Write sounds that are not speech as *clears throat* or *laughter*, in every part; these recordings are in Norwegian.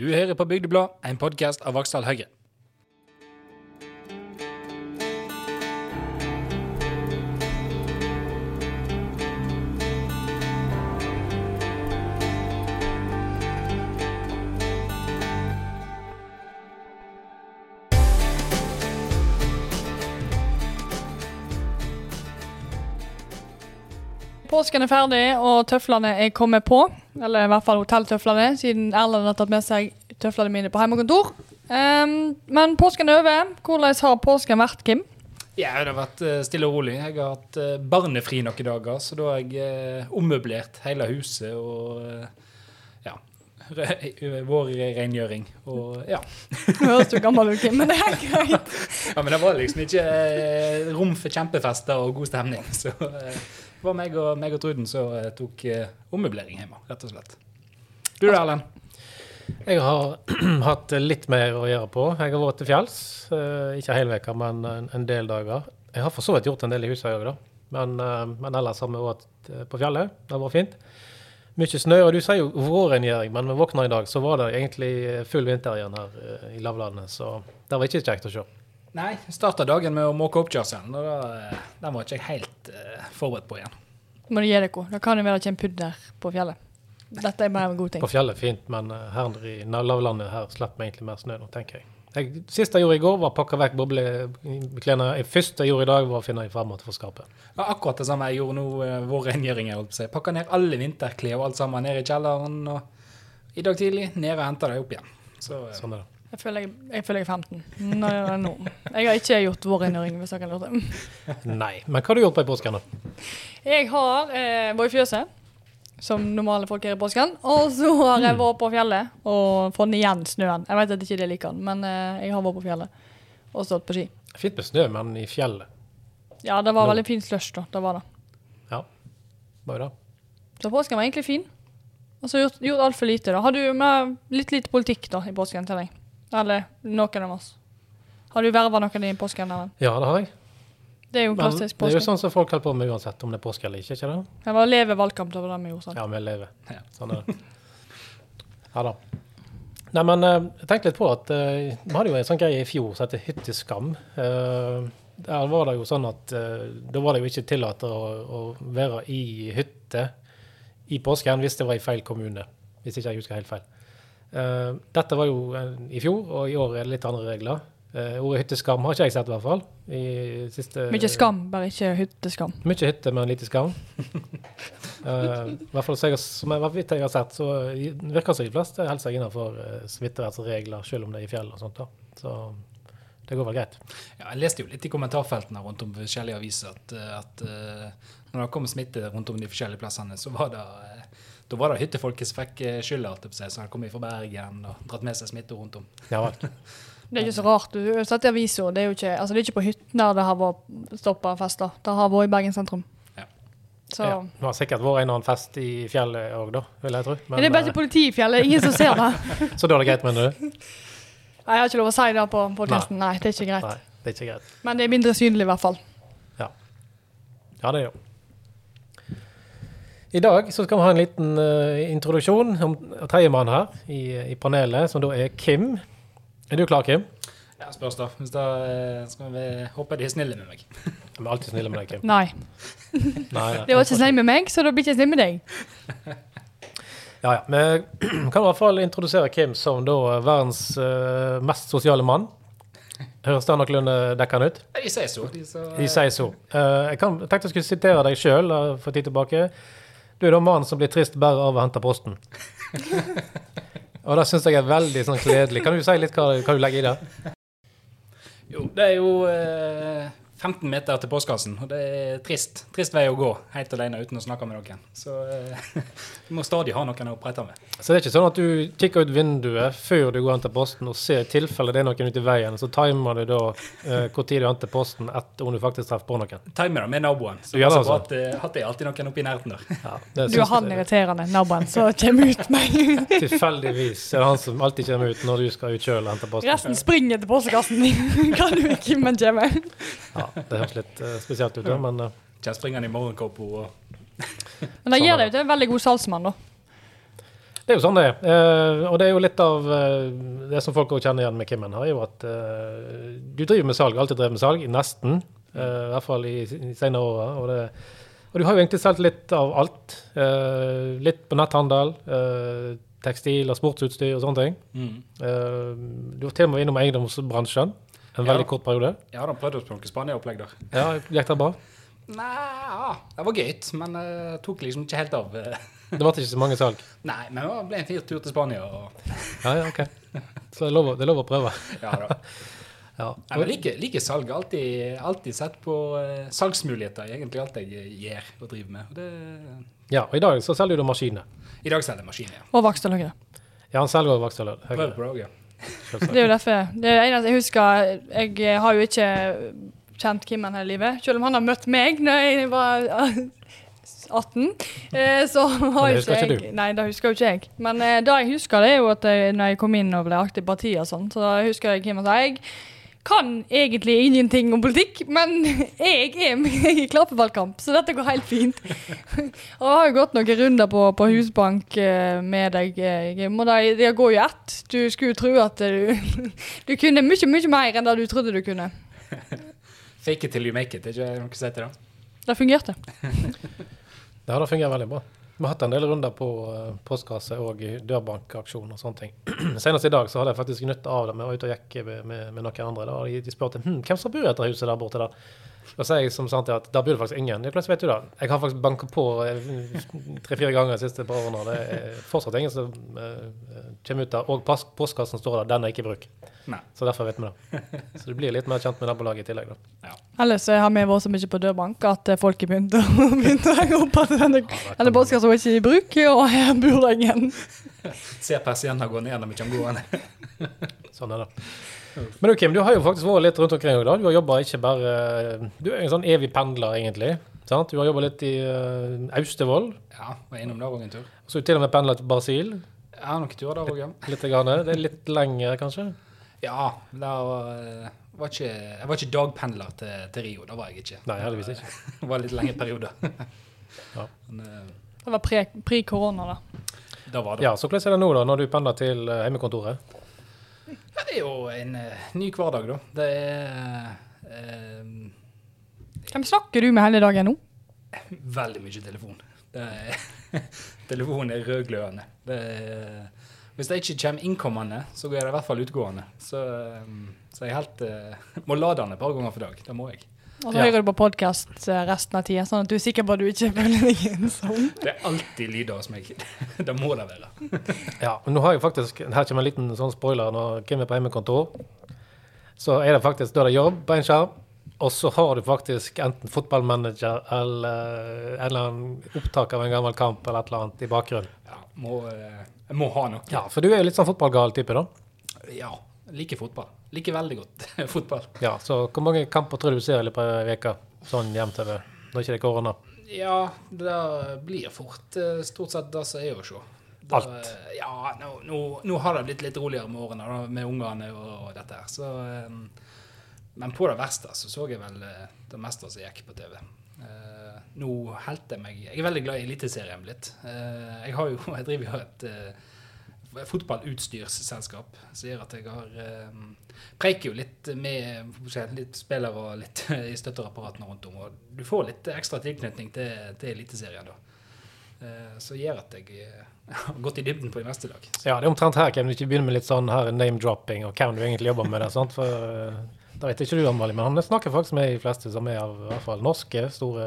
Du hører på Bygdeblad, en podkast av Vaksdal Høyre. Påsken er ferdig, og tøflene er kommet på. Eller i hvert fall hotelltøflene, siden Erlend har tatt med seg tøflene mine på hjemmekontor. Um, men påsken er over. Hvordan har påsken vært, Kim? Ja, det har vært eh, stille og rolig. Jeg har hatt eh, barnefri noen dager, så da har jeg eh, ommøblert hele huset og ja, re- vårrengjøring og ja. Nå høres du gammel ut, Kim, men det er greit. *laughs* ja. Men det var liksom ikke rom for kjempefester og god stemning, så det var meg og, meg og Truden som eh, tok eh, ommøblering hjemme, rett og slett. Du da, Erlend? Jeg har *clears throat* hatt litt mer å gjøre på. Jeg har vært til fjells. eh, ikke hele veka, men en, del dager. Jeg har for så vidt gjort en del i huset òg, da. Men, eh, men ellers har vi vært på fjellet. Det har vært fint. Mye snø. Og du sier jo vårrengjøring, men vi våkna i dag, så var det egentlig full vinter igjen her i lavlandet. Så det var ikke kjekt å se. Nei, jeg starta dagen med å måke opp kjørselen. og da, eh, den var ikke jeg helt uh, forberedt på igjen. Må du gi dere. Da kan det være det kommer pudder på fjellet. Dette er bare en god ting. På fjellet fint, men eh, her i lavlandet her slipper vi egentlig mer snø nå, tenker jeg. jeg. sist jeg gjorde i går, var å pakke vekk bobleklærne. Det første jeg gjorde i dag, var å finne en fremmøte for skapet. Ja, akkurat det samme jeg gjorde nå, uh, vår rengjøring. Jeg. Pakka ned alle vinterklær og alt sammen ned i kjelleren. Og i dag tidlig ned og henta det opp igjen. Så uh, Sånn er det. Jeg føler jeg, jeg, føler jeg er 15. Nå, nå. Jeg har ikke gjort vårrengjøring, hvis dere har lurt det. Nei. Men hva har du gjort på i påsken? Jeg har eh, vært i fjøset, som normale folk er i påsken. Og så har jeg vært på fjellet og fått igjen snøen. Jeg vet at ikke det er like den, men eh, jeg har vært på fjellet og stått på ski. Fint med snø, men i fjellet. Ja, det var Nå. veldig fin slush, da. Det var det. Ja. Bare det. Så påsken var egentlig fin. Og så gjort, gjort altfor lite, da. Har du med litt lite politikk da i påsken til deg? Eller noen av oss? Har du verva noen i påsken? Eller? Ja, det har jeg. Det er jo klassisk klassisk det er jo sånn som folk holder på med uansett, om det er påske eller ikke. ikke det? Det var leve valgkamp, det var det vi gjorde. sånn. Ja, vi lever. Ja. Sånn er det. *laughs* Ja da. Nei, men tenk jeg tenkte litt på at uh, vi hadde jo en sånn greie i fjor som heter hytteskam. Uh, der var det jo sånn at uh, da var det jo ikke tillatt å, å være i hytte i påsken hvis det var i feil kommune. Hvis ikke jeg husker helt feil. Eh, dette var jo eh, i fjor, og i år er det litt andre regler. Uh, ordet hytteskam har ikke jeg sett, i hvert fall. I siste, Mye skam, bare ikke hytteskam. Mye hytte, men lite skam. uh, *laughs* I hvert fall så jeg, som jeg, vidt jeg har sett, så virker det som de fleste holder seg innenfor uh, smittevernregler, selv om det er i fjell og sånt. da. Så det går vel greit. Ja, jeg leste jo litt i kommentarfeltene rundt om forskjellige aviser at, eh, at uh, når det kom smitte rundt om de forskjellige plassene, så var det eh, da var det hyttefolket som fikk eh, skylda, holdt jeg på å si, som hadde kommet fra Bergen og dratt med seg smitte rundt om. Ja vel. Det er ikke så rart. Du har sett i avisa. Det altså det er ikke på hyttene det har vært stoppa fester. Det har vært i Bergen sentrum. Ja. Så Ja. Det har sikkert vært en og annen fest i fjellet òg, da, vil jeg tro. Men, det er bare eh, ikke politi i fjellet. Ingen som ser det. *laughs* så da er det greit, mener du? Nei, Jeg har ikke lov å si det på podkasten. Nei, det er ikke greit. Nei, det er ikke greit. Men det er mindre synlig, i hvert fall. Ja, det er det jo. I dag så skal vi ha en liten uh, introduksjon om tredjemann her i, i panelet, som da er Kim. Er du klar, Kim? Ja, spørs da. Hvis da eh, skal vi håpe de er snille med meg. *laughs* De er alltid snille med deg, Kim. Nei. *laughs* Nei, nei. de var ikke snille med meg, så da blir ikke jeg snill med deg. *laughs* Ja, ja. *clears throat* Vi kan i hvert fall introdusere Kim som da verdens uh, mest sosiale mann. Høres det noenlunde dekkende ut? De sier så. De, så De sier så. Uh, jeg, kan, jeg tenkte jeg skulle sitere deg sjøl for tid tilbake. Du er da mannen som blir trist bare av å hente posten. *laughs* Og det syns jeg er veldig sånn kledelig. Kan du si litt hva, hva du legger i det? Jo, det er jo eh, 15 meter til postkassen, og det er trist. Trist vei å gå helt alene uten å snakke med noen. Så eh, *laughs* du må stadig ha noen å prate med. Så det er ikke sånn at du kikker ut vinduet før du går og til posten og ser i tilfelle det er noen ute i veien, så timer du da eh, hvor tid du henter posten etter om du faktisk treffer på noen. Timer det med naboen. Så Du gjør det altså? at, eh, at det er alltid noen oppi nærheten der. Ja, *laughs* Du er han irriterende, naboen, som kommer ut meg. *laughs* Tilfeldigvis er det han som alltid kommer ut når du skal ut sjøl og hente posten. Resten springer til postkassen din. Kan du ikke, men kommer. Ja, det høres litt uh, spesielt ut, da, men uh, Kjenner i morgenkåpa og Men det gir deg jo til en veldig god salgsmann, da. Det er jo sånn det er. Eh, og det er jo litt av eh, det som folk også kjenner igjen med Kimmen, her, er jo at eh, du driver med salg, alltid drevet med salg, nesten. eh, I hvert fall i, i senere år. Og, og du har jo egentlig solgt litt av alt. Eh, litt på netthandel, eh, tekstil og sportsutstyr og sånne ting. Mm. Eh, du var til og med innom eiendomsbransjen en veldig Ja. kort periode. Jeg da prøvd oss på noe Spania-opplegg der. Ja, Gikk det bra? Nei, det var gøy, men det tok liksom ikke helt av. eh. *laughs* Det ble ikke så mange salg? Nei, men det ble en fin tur til Spania. Og, *laughs* Ja, ja, ok. Så det er lov, det er lov å prøve. *laughs* ja, da. Ja. Nei, men like, like salg. Alltid, alltid sett på uh, salgsmuligheter i egentlig alt jeg gjør og driver med. Og det, ja, og i dag så selger du maskiner. I dag selger jeg maskiner. Ja. Og Vaksdalhøyre. Ja, han selger også Vaksdal. Prøv på det òg, ja. Det er jo derfor. Det eneste jeg husker. Jeg har jo ikke kjent Kimmen hele livet. Selv om han har møtt meg når jeg var 18, eh, så har ikke ikke jeg Nei, det husker jo ikke jeg. Men eh, det jeg husker, det er jo at jeg, når jeg kom inn og ble aktiv i partiet og sånn, så husker jeg Kimmen sa jeg kan egentlig ingenting om politikk, men *laughs* jeg er, med i klar så dette går helt fint. *laughs* og jeg har jo gått noen runder på, på husbank eh, med deg, Grim, og det, det går jo ett. Du skulle tro at du, *laughs* du kunne mye, mye mer enn det du trodde du kunne. Fake it till you make it. Det er ikke noe som heter det? Det fungerte. Det fungert veldig bra. Vi har hatt en del runder på uh, postkasse og dørbankaksjon og sånne ting. *clears throat* Senest i dag så hadde jeg faktisk nytte av det. Vi var ute og gikk med, med, med noen andre. Da, de spurte hm, hvem som bor i dette huset der borte. der? Da sier jeg som sant at der bor det faktisk ingen. Det Hvordan vet du det? Jeg har faktisk banket på eh, tre-fire ganger de siste par årene. Det er fortsatt ingen som uh, kommer ut der. Og postkassen står der. Den er ikke i bruk. Nei. Så derfor vet vi det. Så du blir litt mer kjent med nabolaget i tillegg. da. Ellers har vi vært så mye på dørbank at folk har *laughs* begynt å, henge opp at denne, denne postkassen er ikke i bruk, og her bor det ingen. *laughs* Ser persienner gå ned når vi kommer gående. Sånn er det. Men Kim, du har jo faktisk vært litt rundt omkring i dag. Du har jobba ikke bare Du er en sånn evig pendler, egentlig. Sant? Du har jobba litt i uh, Austevoll. Ja, var innom der òg en tur. Så du til og med pendla til Brasil. Ja, noen turer der òg, ja. Litt grann. Det er litt lenger, kanskje? Ja, det var, eh, var ikke, jeg var ikke dagpendler til, til Rio. Det var jeg ikke. Nei, heldigvis ikke. *laughs* Det var litt lenge perioder. *laughs* Ja. Men eh, Det var pre- pre-korona, da. da var det. Ja, Så hvordan er det nå, da, når du pendler til uh, hjemmekontoret? Ja, Det er jo en eh, ny hverdag, da. Det er eh, Hvem snakker du med hele dagen nå? veldig mye telefon. Det er, *laughs* telefonen er rødglødende. Det er, hvis det ikke kommer innkommende, så går det i hvert fall utgående. Så, eh, så jeg helt, eh, *laughs* må lade den et par ganger for dag. Det må jeg. Og så Ja. hører du på podkast resten av tida, sånn at du er sikker på at du ikke føler deg ensom. Det er alltid lyder hos meg. *laughs* Det må det være. *laughs* Ja, men nå har jeg faktisk Her kommer en liten sånn spoiler. Når Kim er på hjemmekontor, så er det faktisk da er det jobb på en skjerm. Og så har du faktisk enten fotballmanager eller en eller annen opptak av en gammel kamp eller et eller annet i bakgrunnen. Ja, må, eh, jeg må ha noe. Ja, For du er jo litt sånn fotballgal type, da. Ja, liker fotball. Liker veldig godt *laughs* fotball. Ja, Så hvor mange kamper tror du du ser i løpet av ei uke? Sånn jevnt over, når ikke det er korona? Ja, det blir fort eh, stort sett det som er å se. Da, Alt. Ja, nå, nå, nå har det blitt litt roligere med årene da, med ungene og, dette her. Så, eh, men på det verste så så jeg vel eh, det meste som gikk på TV. Nå holdt jeg meg Jeg er veldig glad i Eliteserien blitt. Jeg, har jo, *laughs* jeg driver jo et fotballutstyrsselskap som gjør at jeg har eh, preiker jo litt med litt spillere og litt *laughs* i støtteapparatene rundt om. Og du får litt ekstra tilknytning til, til Eliteserien da. Eh, som gjør at jeg eh, *laughs* har gått i dybden på i meste dag. Ja, det er omtrent her kan du ikke begynne med litt sånn her name-dropping og hvem du egentlig jobber med. det, sant? For eh, da vet ikke du, Amalie, men han snakker faktisk med de fleste som er av i hvert fall norske store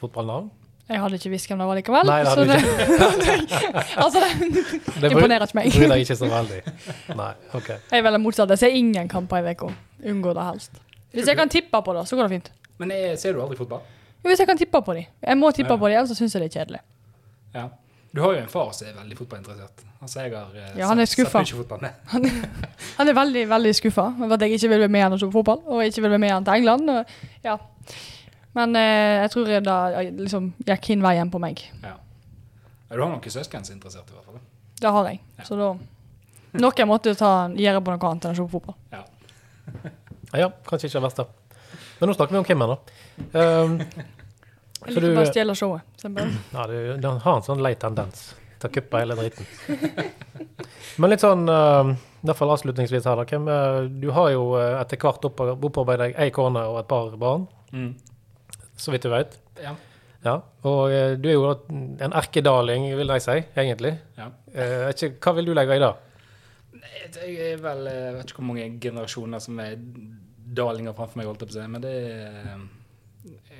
fotballnavn. Jeg hadde ikke visst hvem det var likevel. Nei, det hadde så du *laughs* altså, *laughs* det Det imponerer ikke meg. bryr deg ikke så veldig. Nei, OK. Jeg er vel motsatt. Jeg ser ingen kamper i uka. Unngår det helst. Hvis jeg kan tippe på det, så går det fint. Men jeg, ser du aldri fotball? Jo, Hvis jeg kan tippe på dem. Jeg må tippe Ja. på dem, ellers så syns jeg det er kjedelig. Ja. Du har jo en far som er veldig fotballinteressert. Altså, jeg har eh, Ja, han er sett- sett skuffa. mye fotball *laughs* med. Han er veldig veldig skuffa over at jeg ikke vil være med han og se på fotball, og ikke vil være med han til England. Og, ja. Men eh, jeg tror det da, liksom, gikk hin veien på meg. Ja. Du har noen søsken som er interessert, i hvert fall. Det har jeg. Ja. Så da Noen måtte jo gjøre på noe annet enn å se på fotball. Ja. *laughs* Ja, kanskje ikke det verste. Men nå snakker vi om Kim her, da. Um, Jeg liker du- bare å stjele showet. *clears throat* Ja, du, du har en sånn lei tendens til å kuppe hele driten. Men litt sånn, uh, i hvert fall avslutningsvis her, da. Hvem, uh, du har jo uh, etter hvert opp- opparbeidet deg ei kone og et par barn, Mm. Så vidt du vet. Ja. Ja, og uh, du er jo en erkedaling, vil jeg si, egentlig. ja. Uh, ikke, hva vil du legge i det? Jeg er vel Jeg vet ikke hvor mange generasjoner som er dalinger framfor meg, holdt jeg på å si, men det er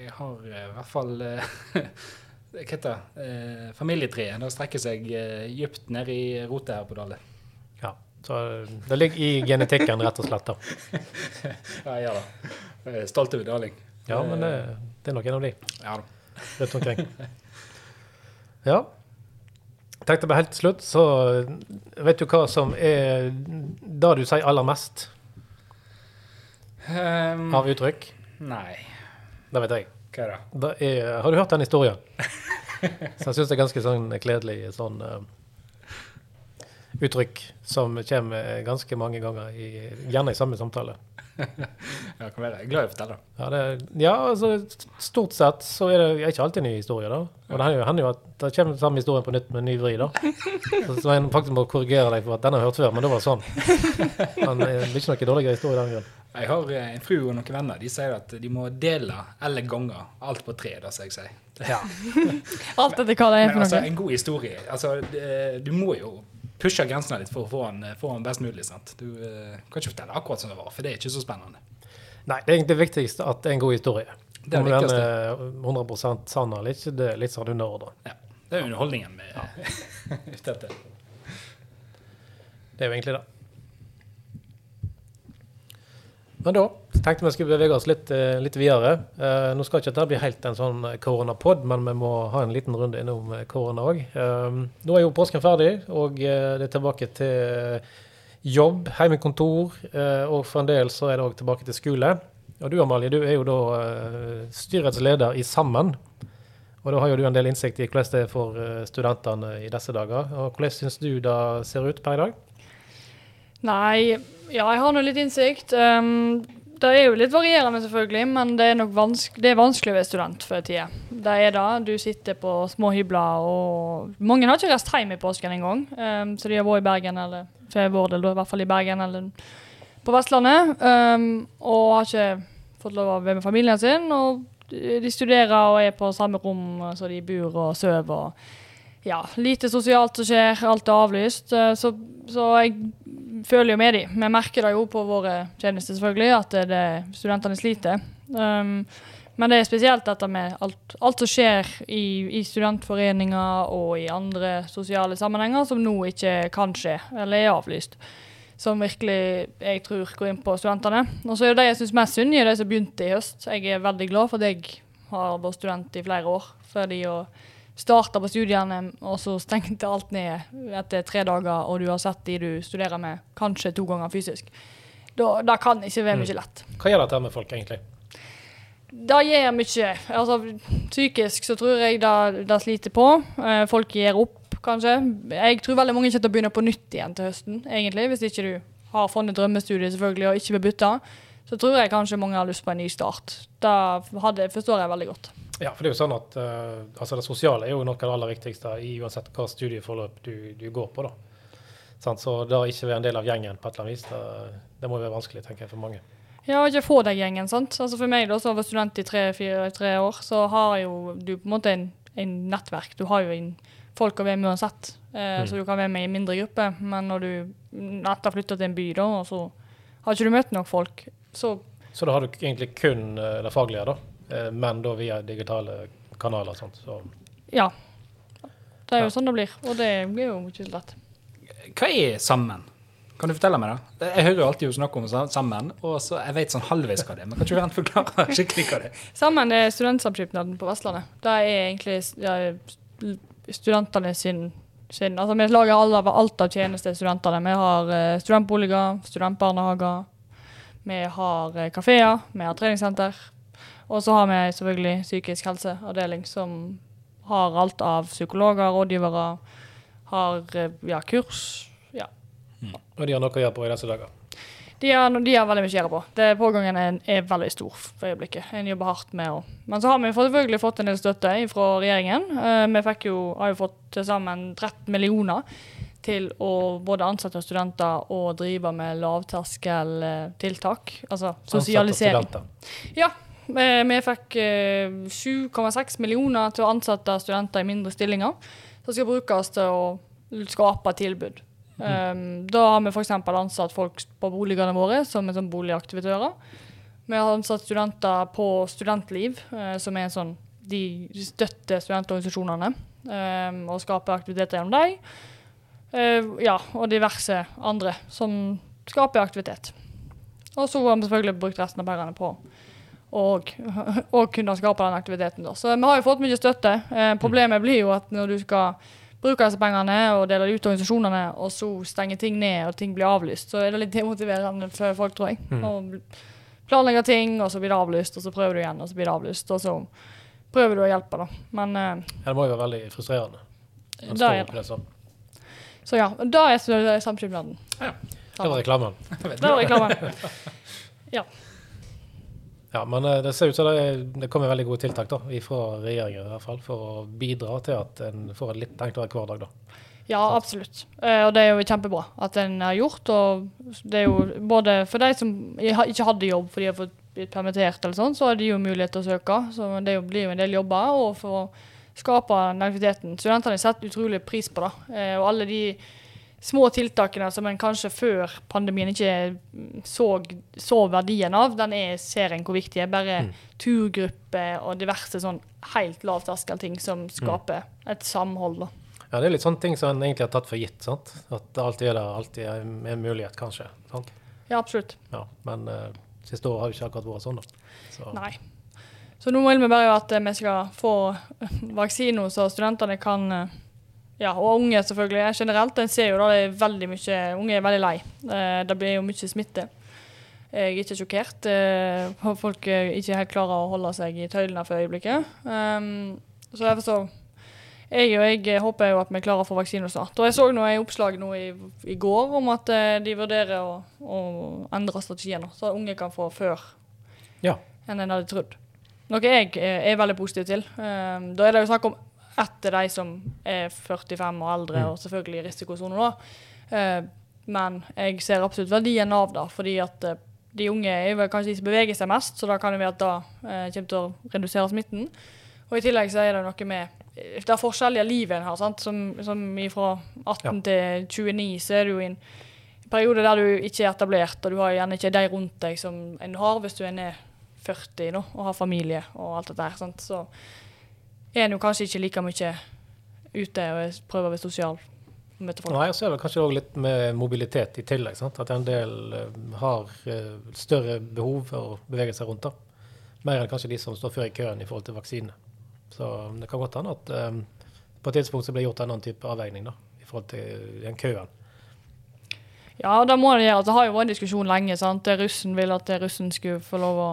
Jeg har eh, i hvert fall eh, *laughs* Hva heter det? Eh, familietreet. Det strekker seg eh, dypt ned i rotet her på Dale. Ja, så det ligger i genetikken, rett og slett. da. *laughs* Ja, ja da. Jeg stolt over daling. Ja, men det, det er nok en av de Ja da. rundt omkring. *laughs* Ja. Tenkte bare helt til slutt, så vet du hva som er det du sier aller mest Um, av uttrykk? nei. Det vet jeg. Hva da? det? Det er, har du hørt den historien? Så jeg syns det er ganske sånn kledelig sånn uh, uttrykk som kommer ganske mange ganger, i, gjerne i samme samtale. *laughs* Ja, kan være. Jeg glad i å fortelle. Ja, det, ja, altså stort sett så er det er ikke alltid en ny historie, da. Og det hender jo- hender jo at det kommer samme historien på nytt med en ny vri, da. Så, så en faktisk må korrigere deg for at den har jeg hørt før, men det var sånn. Men eh, det blir ikke noe dårligere historie den grunn. Jeg har eh, en fru og noen venner. De sier at de må dele eller gange alt på tre. da, som jeg sier. Ja. Alt etter hva det er Men for altså, noe. en god historie altså, Du må jo pushe grensene litt for å få den, få den best mulig. sant? Du eh, kan ikke fortelle akkurat som det var, for det er ikke så spennende. Nei, det er egentlig det viktigste at det er en god historie. Det er Om den viktigste. er 100 sann eller ikke, det er litt sånn underordna. Ja, det er underholdningen med ute *laughs* etter. Det er jo egentlig det. Men da tenkte vi skulle bevege oss litt, eh, litt videre. Eh, nå skal ikke dette bli helt en sånn koronapod, men vi må ha en liten runde innom eh, korona òg. Eh, nå er jo påsken ferdig, og eh, det er tilbake til jobb, hjemmekontor, eh, og for en del så er det òg tilbake til skole. Og du Amalie, du er jo da eh, styrets leder i Sammen. Og da har jo du en del innsikt i hvordan det er for eh, studentene i disse dager. Og hvordan syns du det ser ut per i dag? Nei, ja, jeg har nå litt innsikt. Um, det er jo litt varierende, selvfølgelig, men det er nok vanske, det er vanskelig å være student for tida. Det er det. Du sitter på små hybler, og mange har ikke reist hjem i påsken engang. Um, så de har vært i Bergen, eller for vår del, i hvert fall i Bergen eller på Vestlandet. Um, og har ikke fått lov å være med familien sin. Og de studerer og er på samme rom så de bor og sover. og ja, lite sosialt som skjer, alt er avlyst. eh, Så, så jeg føler jo med de. Vi merker det jo på våre tjenester, selvfølgelig, at det, studentene sliter. Um, men det er spesielt dette med alt, alt som skjer i, i studentforeninger og i andre sosiale sammenhenger som nå ikke kan skje, eller er avlyst. Som virkelig jeg tror går inn på studentene. Og så er det de jeg syns mest synd i, de som begynte i høst. Jeg er veldig glad for at jeg har vært student i flere år. Fordi å starte på studiene, og så stengte alt ned etter tre dager, og du har sett de du studerer med, kanskje to ganger fysisk. Da, da kan ikke være mye lett. Hva gjør dette med folk, egentlig? Det gjør mye. Altså, psykisk så tror jeg det, det sliter på. Eh, folk gir opp, kanskje. Jeg tror veldig mange kommer til å begynne på nytt igjen til høsten, egentlig. Hvis ikke du har funnet drømmestudiet selvfølgelig og ikke vil bytte. Så tror jeg kanskje mange har lyst på en ny start. Det forstår jeg veldig godt. Ja, for det er jo sånn at uh, altså det sosiale er jo noe av det aller viktigste i uansett hva studieforløp du, du går på. da. Sånn, Så da ikke være en del av gjengen på et eller annet vis, det, det må jo være vanskelig, tenker jeg, for mange. Ja, ikke få deg gjengen, sant. Altså for meg da, som var student i tre-fire år, så har jo du på en måte en, en nettverk. Du har jo en, folk å være med uansett, eh, så du kan være med i mindre grupper. Men når du etter flytter til en by, da, og så har ikke du møtt nok folk, så Så da har du egentlig kun eh, det faglige, da, men da via digitale kanaler. Sant? Så, ja. Det er jo sånn det blir, og det blir jo ikke lett. Hva er sammen? Kan du fortelle meg det? Jeg hører jo alltid snakk om sammen, og så jeg vet sånn halvveis hva det er. Men kan ikke du forklare *laughs* skikkelig hva det er? Sammen er studentsamskipnaden på Vestlandet. Det er egentlig ja, studentene sin, sin Altså vi lager alle, alt av tjenester studentene. Vi har eh, studentboliger, studentbarnehager, vi har eh, kafeer, vi har treningssenter. Og så har vi selvfølgelig psykisk helseavdeling som har alt av psykologer, rådgivere, har eh, ja, kurs. Ja. og de har noe å gjøre på i disse dager. De har, de har veldig mye å gjøre på. Det Pågangen er, er veldig stor for øyeblikket. En jobber hardt med å Men så har vi selvfølgelig fått en del støtte fra regjeringen. Eh, vi fikk jo, har jo fått til sammen 13 millioner til å både ansette studenter og drive med lavterskeltiltak. Altså sosialisering. Ansatte studenter. Ja. Eh, Vi fikk eh, 7,6 millioner til å ansette studenter i mindre stillinger. Som skal brukes til å skape tilbud. Mm. da har vi f.eks. ansatt folk på boligene våre som er sånn boligaktivitører. Vi har ansatt studenter på Studentliv, eh, som er en sånn De støtter studentorganisasjonene um, og skaper aktiviteter gjennom dem. Eh, ja, og diverse andre som skaper aktivitet. Og så har vi selvfølgelig brukt resten av pengene på og, og kunne skape den aktiviteten. Da. Så vi har jo fått mye støtte. Eh, problemet blir jo at når du skal bruke disse pengene og dele det ut til organisasjonene, og så stenger ting ned og ting blir avlyst, så er det litt demotiverende for folk, tror jeg. Mm. Og planlegge ting, og så blir det avlyst, og så prøver du igjen, og så blir det avlyst, og så prøver du å hjelpe, da. Men eh, Ja, det må jo være veldig frustrerende. stå er det. Så ja, da er så- ja. Det var reklamen. *laughs* Det var reklamen. Ja, men eh, det ser ut som det, det kommer veldig gode tiltak da, fra regjeringen i hvert fall, for å bidra til at en får en litt enklere hverdag. da. Ja, absolutt. Eh, og det er jo kjempebra at en har gjort. Og det er jo både for de som ikke hadde jobb fordi de har fått blitt permittert, eller sånn, så har de jo mulighet til å søke. Så det blir jo en del jobber. Og for å skape den aktiviteten. Studentene har sett utrolig pris på det. Eh, og alle de små tiltakene som en kanskje før pandemien ikke mm, så, så verdien av, den er, ser en hvor viktig er. Bare Mm. turgrupper og diverse sånn helt lavterskelting som skaper et samhold. Ja, Det er litt sånne ting som en egentlig har tatt for gitt. sant? At det alltid er der, alltid er en mulighet, kanskje. sant? Ja, absolutt. Ja, Men uh, siste år har jo ikke akkurat vært sånn, da. Så, Nei. Så nå vil vi bare at eh, vi skal få vaksiner, så studentene kan eh, Ja, og unge selvfølgelig generelt. En ser jo da det er veldig mye Unge er veldig lei. Eh, Det blir jo mye smitte. Jeg er ikke sjokkert. Eh, Folk eh, ikke helt klarer å holde seg i tøylene for øyeblikket. Um, Så derfor så jeg og jeg håper jo at vi klarer å få vaksiner snart. Og jeg så noe i oppslag nå i, i går om at de vurderer å, å endre strategien, så unge kan få før Ja. enn en hadde trodd. Noe jeg er, veldig positiv til. Um, da er det jo snakk om etter de som er 45 og eldre, Mm. og selvfølgelig i risikosone da. Uh, men jeg ser absolutt verdien av det, fordi at uh, de unge er vel kanskje de som beveger seg mest, så da kan det være at det uh, kommer til å redusere smitten. Og i tillegg så er det noe med det er forskjellige livet en har, sant? Som, som fra 18 til 29 så er du i en periode der du ikke er etablert, og du har gjerne ikke de rundt deg som en har hvis du er ned 40 nå, og har familie og alt dette her. Sant? Så er en jo kanskje ikke like mye ute og er- prøver å være sosial. møte folk. Nei, og så er det kanskje også litt med mobilitet i tillegg. sant? At en del eh, har eh, større behov for å bevege seg rundt. da. Mer enn kanskje de som står før i køen i forhold til vaksine. Så det kan godt hende at um, på et tidspunkt så blir gjort en annen type avveining da, i forhold til den køen. Ja, det må det gjøre. Det har jo vært en diskusjon lenge. sant? Russen vil at russen skulle få lov å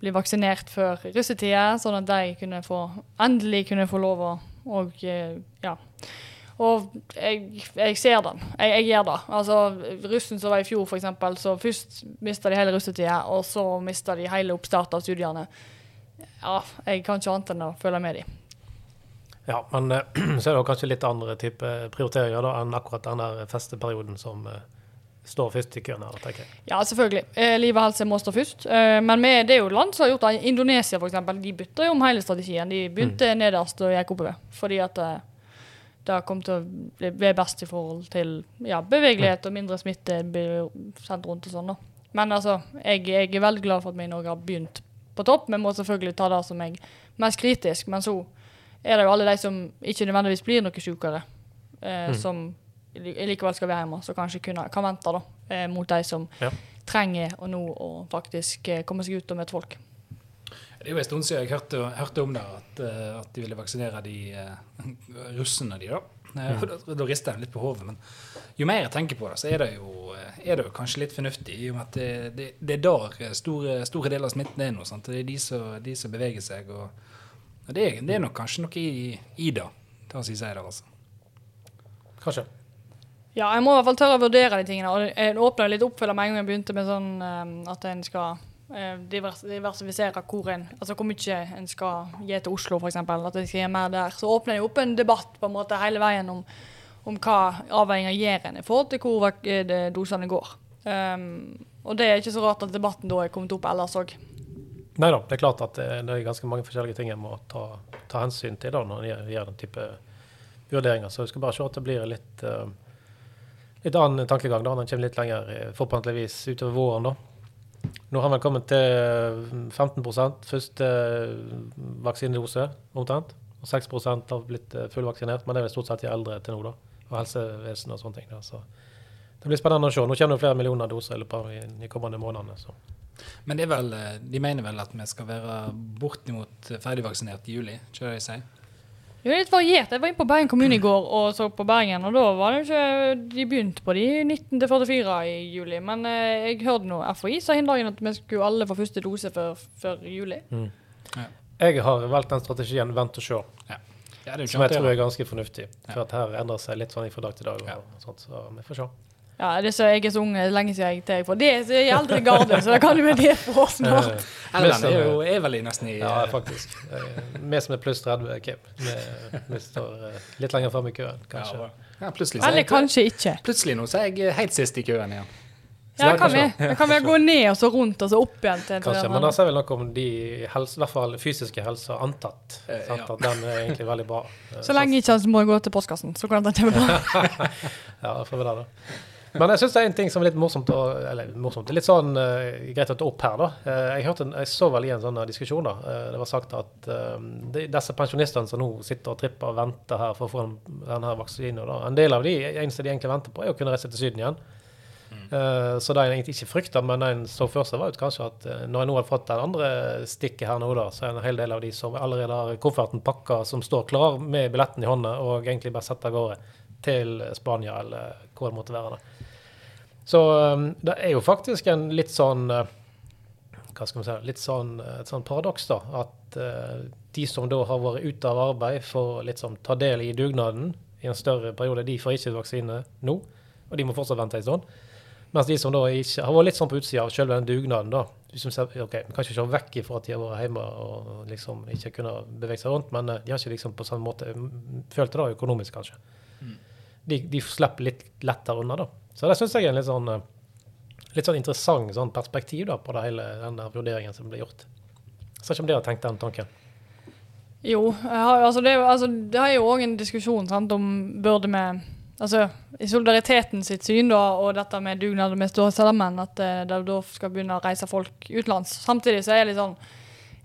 bli vaksinert før russetida, sånn at de kunne få, endelig kunne få lov å og, eh, ja. Og jeg, jeg ser den. Jeg, jeg gjør det. Altså, Russen som var i fjor, eksempel, så først mista de hele russetida, og så mista de hele oppstart av studiene. Ja, jeg kan ikke annet enn å følge med dem. Ja, men eh, *clears throat* så er det kanskje litt andre type prioriteringer da, enn akkurat den der festeperioden som eh, står først i køen her, tenker jeg. Ja, selvfølgelig. Eh, liv og helse må stå først. Eh, men vi, det er jo land som har gjort det. Indonesia eksempel, de bytter jo om hele strategien. De begynte nederst og gikk oppover. Fordi at eh, det kom til å bli, bli best i forhold til ja, bevegelighet og mindre smitte blir sendt rundt og sånn. da. Men altså, jeg, jeg er veldig glad for at vi i Norge har begynt på topp. Vi må selvfølgelig ta det som er mest kritisk. Men så er det jo alle de som ikke nødvendigvis blir noe sykere, eh, Mm. som likevel skal være hjemme, så kanskje kunne, kan vente da, eh, mot de som Ja. trenger å nå å faktisk eh, komme seg ut og møte folk. Det er jo en stund siden jeg hørte, hørte om det, at, eh, at de ville vaksinere de russene, de da. Eh, Da, da rister jeg litt på hodet. Men jo mer jeg tenker på det, så er det jo, er det jo kanskje litt fornuftig. I og med at det, det, det er der store, store deler av smitten er nå. Sant? Det er de som, de som beveger seg. Og, og det, er, det er nok kanskje noe i, i det, Da sier jeg det, altså. Kanskje. Ja, jeg må i hvert fall tørre å vurdere de tingene. Og jeg åpna litt opp for med en gang jeg begynte med sånn eh, at en skal eh, divers, diversifisere hvor en Altså hvor mye en skal gi til Oslo, f.eks. At en skal gi mer der. Så åpner jeg opp en debatt på en måte hele veien om, om hva avveininger gjør en i forhold til hvor eh, dosene går. Um, og det er ikke så rart at debatten da er kommet opp ellers òg. Nei da, det er klart at det, er ganske mange forskjellige ting en må ta, ta hensyn til da, når en gjør, den type vurderinger. Så vi skal bare se at det blir litt, eh, litt annen tankegang da, når han kommer litt lenger, eh, forhåpentligvis utover våren. da. Nå har vi kommet til 15% første vaksinedose, omtrent. Og 6% har blitt eh, fullvaksinert, men det er vel stort sett de eldre til nå, da. Og helsevesen og sånne ting. da, så det blir spennende å se. Nå kommer det flere millioner doser i løpet av de- de kommende månedene. så. Men vel, eh, de mener vel at vi skal være bortimot ferdigvaksinert i juli, ikke det de? Det er litt variert. Jeg var inne på Bergen kommune i går og så på Bergen, og da var det ikke De begynte på de 19 til 44 i juli, men eh, jeg hørte nå FHI sa hin dagen at vi skulle alle få første dose før, før juli. Jeg har valgt den strategien vent og se. Ja, det er Som jeg tror er ganske fornuftig. For Ja. at her endrer seg litt sånn fra dag til dag. Og, Ja. sånt, så vi får se. Ja, det er så, jeg er så ung, det er lenge siden jeg tar på. Det er så jeg er eldre garde, så da kan du være det for snart. Eh, vi som er jo er nesten i Ja, eh, faktisk. Eh, Vi som er pluss 30, Kim. Vi, vi står eh, litt lenger fram i køen, kanskje. Ja, er Eller jeg, kanskje ikke. plutselig nå så er jeg helt sist i køen igjen. Ja, det kan vi, da kan vi gå ned og så rundt og så opp igjen til Kanskje, Men da sier vel noe om de helse, i hvert fall fysiske helsa antatt. Eh, sant? ja. At den er egentlig veldig bra. Eh, Så lenge ikke han må gå til postkassen, så kan det være bra. *laughs* Ja, da får vi det, da. Men jeg syns det er en ting som er litt morsomt, og, eller morsomt, litt sånn uh, greit å ta opp her. da. Uh, jeg, hørte, jeg så vel i en sånn diskusjon da, Uh, det var sagt at eh, de, disse pensjonistene som nå sitter og tripper og venter her for å få den, denne vaksinen, da, en del av de eneste de egentlig venter på, er å kunne reise til Syden igjen. Eh, så det en egentlig ikke frykta, men det en så for seg, var ut kanskje at eh, når en nå har fått den andre stikket her nå, da, så er en hel del av de som allerede har kofferten pakka, som står klar med billetten i hånda og egentlig bare setter av gårde til Spania eller hvor det måtte være. da. Så um, det er jo faktisk en litt sånn uh, Hva skal man si Litt sånn, uh, et sånn paradoks, da. At uh, de som da har vært ute av arbeid, får litt sånn ta del i dugnaden i en større periode. De får ikke vaksine nå, og de må fortsatt vente en stund. Mens de som da ikke har vært litt sånn på utsida av selve den dugnaden, da de som ok, Vi kan ikke vekk ifra at de har vært hjemme og liksom ikke kunne bevege seg rundt, men de har ikke liksom på samme måte mm, følt det da økonomisk, kanskje. De, de slipper litt lettere unna, da. Så det syns jeg er en litt sånn uh, litt sånn interessant sånn perspektiv da, på det hele, den der vurderingen som ble gjort. Så ikke om dere har tenkt den tanken. Jo, har, altså det, altså det er jo òg en diskusjon sant, om burde vi Altså i solidariteten sitt syn da, og dette med dugnad og vi står sammen, at eh, det da skal begynne å reise folk utenlands. Samtidig så er det litt sånn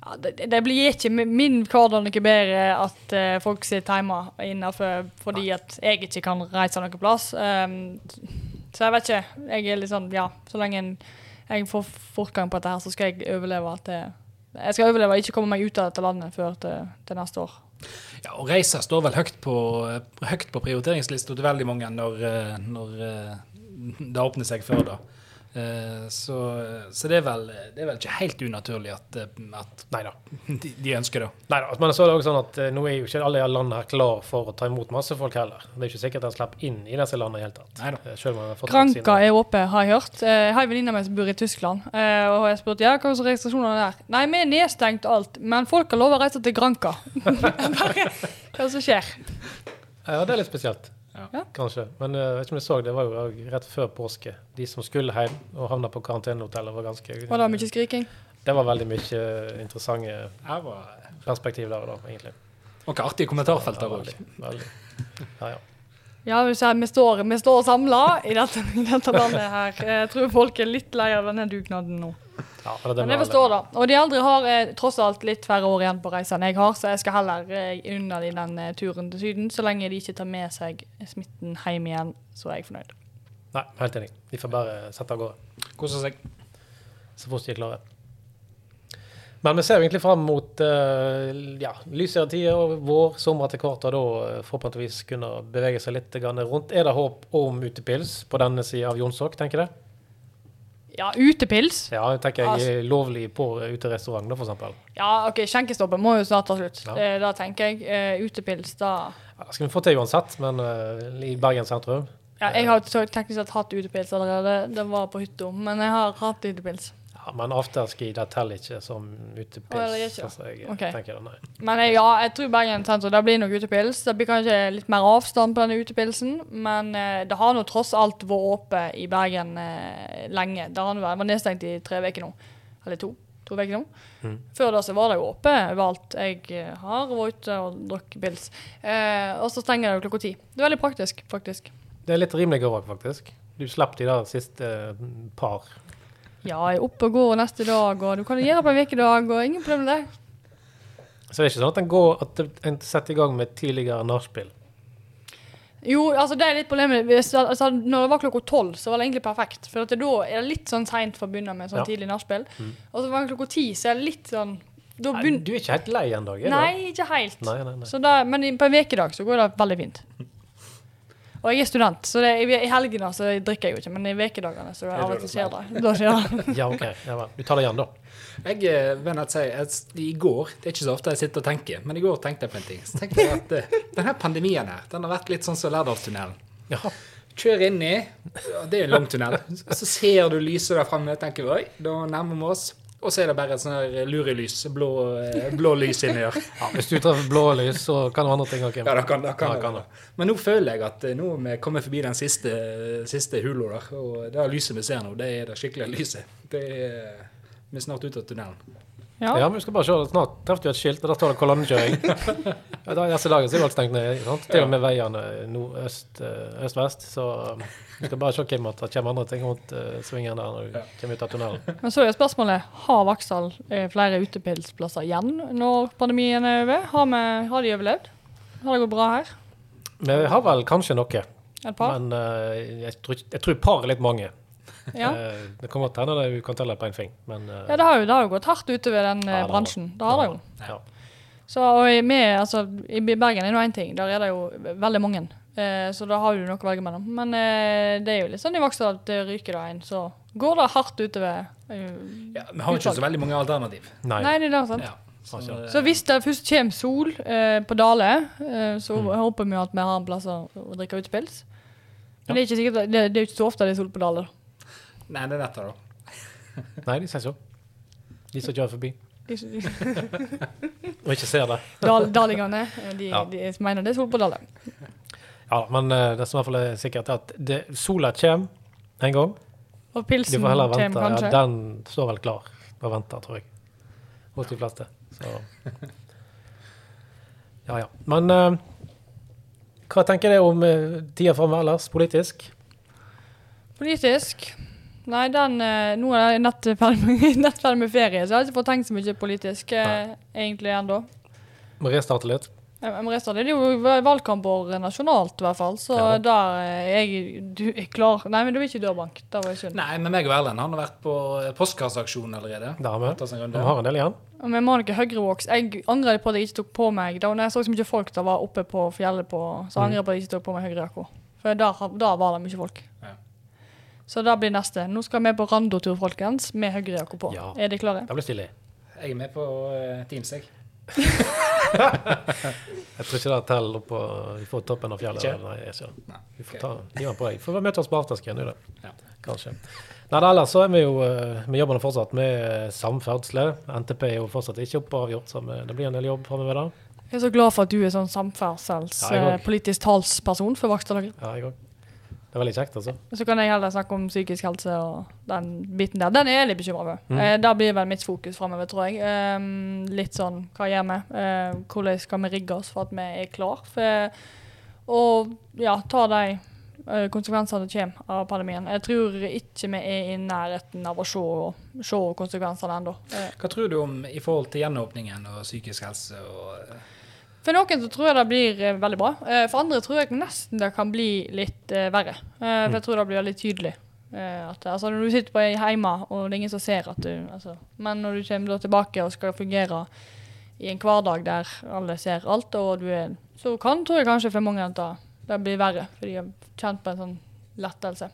ja, det, det blir ikke min hverdag noe bedre at uh, folk sitter hjemme innenfor fordi at jeg ikke kan reise noen plass. Um, så jeg vet ikke. Jeg er litt sånn, ja, så lenge jeg får fortgang på dette her, så skal jeg overleve at det Jeg skal overleve og ikke komme meg ut av dette landet før til, til neste år. Ja, og reiser står vel høyt på, høyt på prioriteringslista til veldig mange når, eh, når eh, det åpner seg før da. Eh, Så, så det, er vel, det er vel ikke helt unaturlig at, eh, at Nei da. de, de ønsker det. Nei da. Men så er det også sånn at eh, nå er jo ikke alle land her klar for å ta imot masse folk heller. Det er ikke sikkert en slipper inn i disse landene i det hele tatt. Neida. Granka er oppe, har jeg hørt. Eh, Jeg har en venninne av meg som bor i Tyskland. eh, Og jeg spurte ja, hva er restriksjonene der. Nei, vi er nedstengt alt, men folk har lov å reise til Granka. *laughs* Hva som skjer? Ja, det er litt spesielt. Ja. Kanskje. Men eh, jeg vet ikke om du så, det var jo rett før påske. De som skulle hjem og havna på karantenehotellet, var ganske Var det mye skriking? Det var veldig mye interessante perspektiv der da, egentlig. Og artige kommentarfelt der òg. Ja, ja. Ja, vi står, vi står samla i dette, *laughs* i dette landet her. Jeg tror folk er litt lei av denne dugnaden nå. ja det Men jeg forstår det. Og de eldre har eh, tross alt litt færre år igjen på reisen jeg har, så jeg skal heller eh, unna de den eh, turen til Syden. Så lenge de ikke tar med seg smitten hjem igjen, så er jeg fornøyd. Nei, helt enig. De får bare sette av gårde Kose seg. så fort de er klare. Men vi ser egentlig fram mot eh, ja, lysere tider vår, sommer etter hvert, og da eh, forhåpentligvis kunne bevege seg litt rundt. Er det håp om utepils på denne sida av Jonsok, tenker du? Ja, utepils. Ja, jeg tenker Altså- jeg lovlig på uterestaurant, da, for eksempel. Ja, OK, skjenkestoppen må jo snart ta slutt. Ja. Det, da tenker jeg. Eh, utepils, da Ja, skal vi få til uansett, men uh, i Bergen sentrum Ja, jeg har teknisk sett hatt utepils allerede. Det var på hytta. Men jeg har hatt utepils. Ja, men afterski det teller ikke som Å, det utepils. gjør ikke? altså, jeg Ok. tenker det, nei. Men jeg, ja, jeg tror Bergen sentrum, det blir nok utepils. Det blir kanskje litt mer avstand på denne utepilsen. Men eh, det har nå tross alt vært åpe i Bergen eh, lenge. Det har vært- var nedstengt i tre uker nå. Eller to. To uker nå. Mm. Før da så var det jo åpe overalt. Jeg eh, har vært ute og drukket pils. Eh, og så stenger det klokka ti. Det er veldig praktisk, faktisk. Det er litt rimeligere òg, faktisk. Du slapp de der siste eh, par. Ja, jeg er oppe og går neste dag, og du kan gjøre på en ukedag, og ingen problem med det. Så det er ikke sånn at en, går, at en setter i gang med tidligere nachspiel. Jo, altså det er litt problemet. Hvis, altså, når det var klokka tolv, så var det egentlig perfekt. For det, da er det litt sånn seint for å begynne med sånn Ja. tidlig nachspiel. Mm. Og så var det klokka ti, så er det litt sånn da Nei, du er ikke helt lei en dag? du? Nei, ikke helt. Nei, nei, nei. Så da, men på en ukedag så går det veldig fint. *laughs* Og jeg er student, så det, i, i helgene så drikker jeg jo ikke, men i ukedagene så da av og det til skjer det. Da skjer det. *laughs* Ja, OK. Ja, vel. Du tar det igjen, da. Jeg eh, vil si at I går Det er ikke så ofte jeg sitter og tenker, men i går tenkte jeg på en ting. Så tenkte jeg at uh, denne pandemien her, den har vært litt sånn som Lærdalstunnelen. Ja. Kjør inni. ja, Det er en lang tunnel. Så ser du lyset der framme og tenker oi, da nærmer vi oss. Og så er det bare et sånn her lurelys. Blå, eh, blå lys inni der. *laughs* ja. Hvis du treffer blå lys, så kan du andre ting òg. Ja, det kan, det kan, Ja, kan det. Men nå føler jeg at eh, nå vi kommet forbi den siste, siste hula der. Og det lyset vi ser nå, det er det skikkelige lyset. Det er, vi er snart ute av tunnelen. Ja. Ja, men vi skal bare se. Snart traff du et skilt, og der står det kolonnekjøring. *laughs* Ja, da- Disse dager så er jo alt stengt ned. Sant? Til og med veiene eh, øst-vest. Så um, vi skal bare se hvem at det kommer andre ting rundt uh, svingen der når du kommer ut av tunnelen. Men så er spørsmålet har Vaksdal eh, flere utepilsplasser igjen når pandemien er over. Har, vi, har de overlevd? Har det gått bra her? Vi har vel kanskje noe, Et par? men uh, jeg, tror, jeg tror par er litt mange. Ja. Eh, det kommer godt hende du kan telle på en fing, men eh, ja, det har jo, det har jo gått hardt utover den Ja, eh, det har bransjen. Det har det jo. ja. Så og i- med, altså, I Bergen er det én ting, der er det jo veldig mange. Eh, så da har du noe å velge mellom. Men eh, det er jo litt sånn i Vaksdal at det ryker det en, så går det hardt utover. eh, Ja, vi har jo ikke så veldig mange alternativ. Nei. Nei, det er sant. Ja. Så, Så hvis det først kommer sol eh, på Dale, eh, så Mm. håper vi jo at vi har en plass å å drikke utepils. Men det er ikke sikkert, det, det er ikke så ofte det er sol på Dale. Det er dette, da. *laughs* Nei, de sier så. De som kjører forbi *laughs* og ikke ser det. *laughs* Dal, dalingene eh, de, Ja. de mener det er sol på Dalen. Ja, men eh, det som i hvert fall er sikkert, er at det, sola kommer en gang. Og pilsen får heller kommer vente. kanskje. Ja, den står vel klar og venter, tror jeg. Hos de fleste. Så Ja, ja. Men eh, hva tenker dere om uh, tida framover ellers, politisk? Politisk? Nei, den eh, Nå er jeg nett ferdig *laughs* nett ferdig med ferie, så jeg har ikke fått tenkt så mye politisk Nei. egentlig ennå. Må restarte litt? Jeg må restarte. Det er jo valgkamper nasjonalt, i hvert fall. Så Ja da. der er jeg du er klar. Nei, men du er ikke dørbank. Det var synd. Nei, men meg og Erlend han har vært på postkasseaksjonen postkasseaksjon allerede. Da har vi. Vi har en del igjen. Med Monica Høyrevoks Jeg angrer på at jeg ikke tok på meg Da når jeg så så mye folk der var oppe på fjellet, på, så Mm. angrer jeg på at jeg ikke tok på meg høyrejakka. For der, der var det mye folk. Ja. Så det blir neste. Nå skal vi på randotur, folkens, med høyrejakka på. Ja. Er de klare? Det blir stilig. Jeg er med på eh, Teams, jeg. *laughs* Jeg tror ikke det teller opp på Vi får toppen av fjellet. Ikke? Nei, jeg ser. Nei. Vi får ta hive på deg. Får møte oss på afterskien, du, da. Ja. Kanskje. Nei, ellers så er vi jo eh, Vi jobber nå fortsatt med samferdsel. NTP er jo fortsatt ikke oppe avgjort, så det blir en del jobb framover da. Jeg er så glad for at du er sånn Ja, samferdselspolitisk talsperson for Vaksdal Høyre. Ja, jeg òg. Det er veldig kjekt, altså. Så kan jeg heller snakke om psykisk helse og den biten der. Den er jeg litt bekymra for. Mm. Eh, det blir vel mitt fokus framover, tror jeg. Ehm, litt sånn hva gjør vi? Eh, hvordan skal vi rigge oss for at vi er klar for å ja, ta de eh, konsekvensene som kommer av pandemien. Jeg tror ikke vi er i nærheten av å se, se konsekvensene ennå. Eh, Hva tror du om i forhold til gjenåpningen og psykisk helse og For noen så tror jeg det blir eh, veldig bra. Eh, for andre tror jeg nesten det kan bli litt eh, verre. For jeg tror det blir veldig tydelig. At, altså, når du sitter på hjemme, og det er ingen som ser at du altså, Men når du kommer tilbake og skal fungere i en hverdag der alle ser alt, og du er Så kan, tror jeg kanskje for mange at det, blir verre, for de har kjent på en sånn lettelse.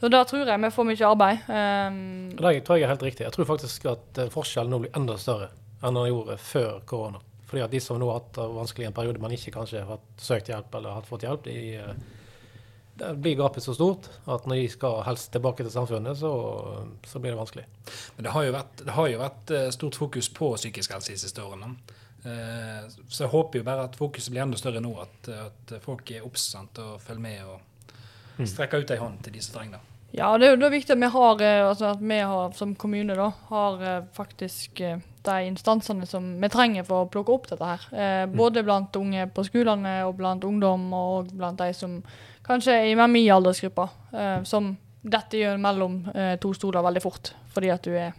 Så da tror jeg vi får mye arbeid. Um, Det tror jeg er helt riktig. Jeg tror faktisk at forskjellen nå blir enda større enn den gjorde før korona. Fordi at de som nå har hatt det vanskelig en periode, men ikke kanskje har søkt hjelp eller har fått hjelp, de, det blir gapet så stort at når de skal helst tilbake til samfunnet, så, så blir det vanskelig. Men det har jo vært, det har jo vært eh, stort fokus på psykisk helse de siste årene. Eh, Så jeg håper jo bare at fokuset blir enda større nå, at, at folk er obs og følger med og Mm. strekker ut ei hånd til de som trenger det. Ja, det er jo da viktig at vi har, eh, altså at vi har som kommune da, har eh, faktisk eh, de instansene som vi trenger for å plukke opp dette her. Eh, både blant unge på skolene og blant ungdom og blant de som kanskje er i min aldersgruppe, eh, som dette gjør mellom eh, to stoler veldig fort, fordi at du er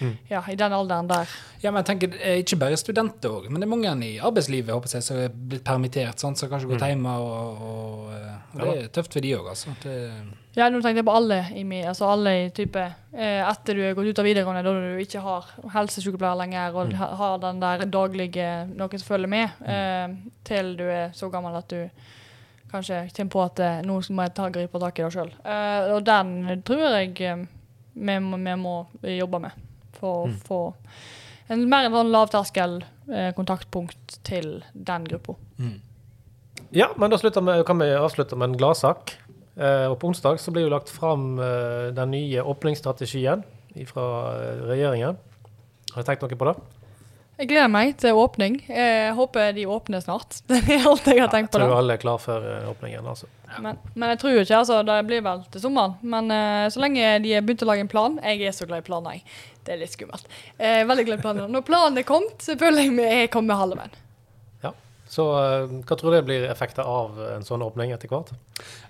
Mm. ja, i den alderen der. Ja, men jeg tenker, eh, Ikke bare studenter òg, men det er mange i arbeidslivet håper jeg, som er blitt permittert, sant, som kanskje gått hjemme. Og, og, eh, og det er tøft for de òg, altså. Det, Ja, nå tenkte jeg på alle i min, altså alle i type eh, Etter du er gått ut av videregående, da du ikke har helsesykepleier lenger og mm. har den der daglige noen som følger med, eh, til du er så gammel at du kanskje kommer på at eh, nå må jeg ta gripe tak i det sjøl. Eh, og den tror jeg eh, vi, må, vi må jobbe med for å få en mer en sånn lavterskel eh, kontaktpunkt til den gruppa. mm. Ja, men da vi, kan vi avslutte med en gladsak. Eh, og på onsdag så blir jo lagt fram eh, den nye åpningsstrategien fra regjeringen. Har du tenkt noe på det? Jeg gleder meg til åpning. Jeg håper de åpner snart. *laughs* Det er alt jeg har tenkt på. Jeg Tror alle er klar for eh, åpningen, altså. Men, men jeg tror jo ikke, altså, det blir vel til sommeren. Men uh, så lenge de har begynt å lage en plan Jeg er så glad i planer, jeg. Det er litt skummelt. Jeg er veldig glad i planer. Når planen er kommet, så føler jeg vi er kommet halve veien. Så eh, hva tror du det blir effekter av en sånn åpning etter hvert?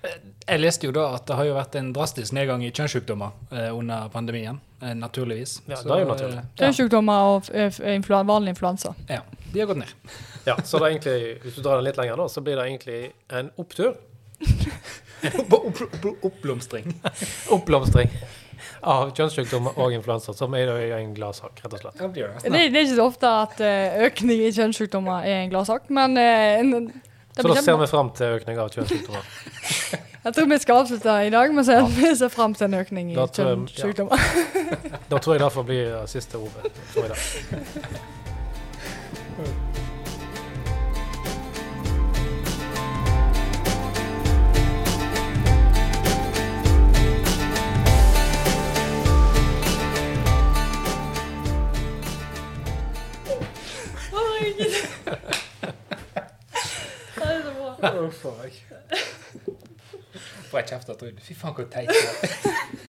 Jeg leste jo da at det har jo vært en drastisk nedgang i kjønnssykdommer eh, under pandemien. Eh, naturligvis. Ja, det er jo naturlig. eh, Kjønnssykdommer og f- influ vanlig influensa. ja, de har gått ned. Ja, så det er egentlig, hvis du drar den litt lenger, da, så blir det egentlig en opptur. *laughs* Oppblomstring. Oppblomstring av kjønnssykdommer og influensa, som er en gladsak, rett og slett. Det Det, det. det er ikke så ofte at eh, økning i kjønnssykdommer er en gladsak, men eh, det Så da ser vi fram til økning av kjønnssykdommer. *laughs* Jeg tror vi skal avslutte i dag med å si vi ser fram til en økning i ja. kjønnssykdommer. Da tror jeg derfor blir det siste ordet for i dag. *laughs* Det er så bra. Uff a. Får jeg kjeft av Trude. Fy faen, så teit du er.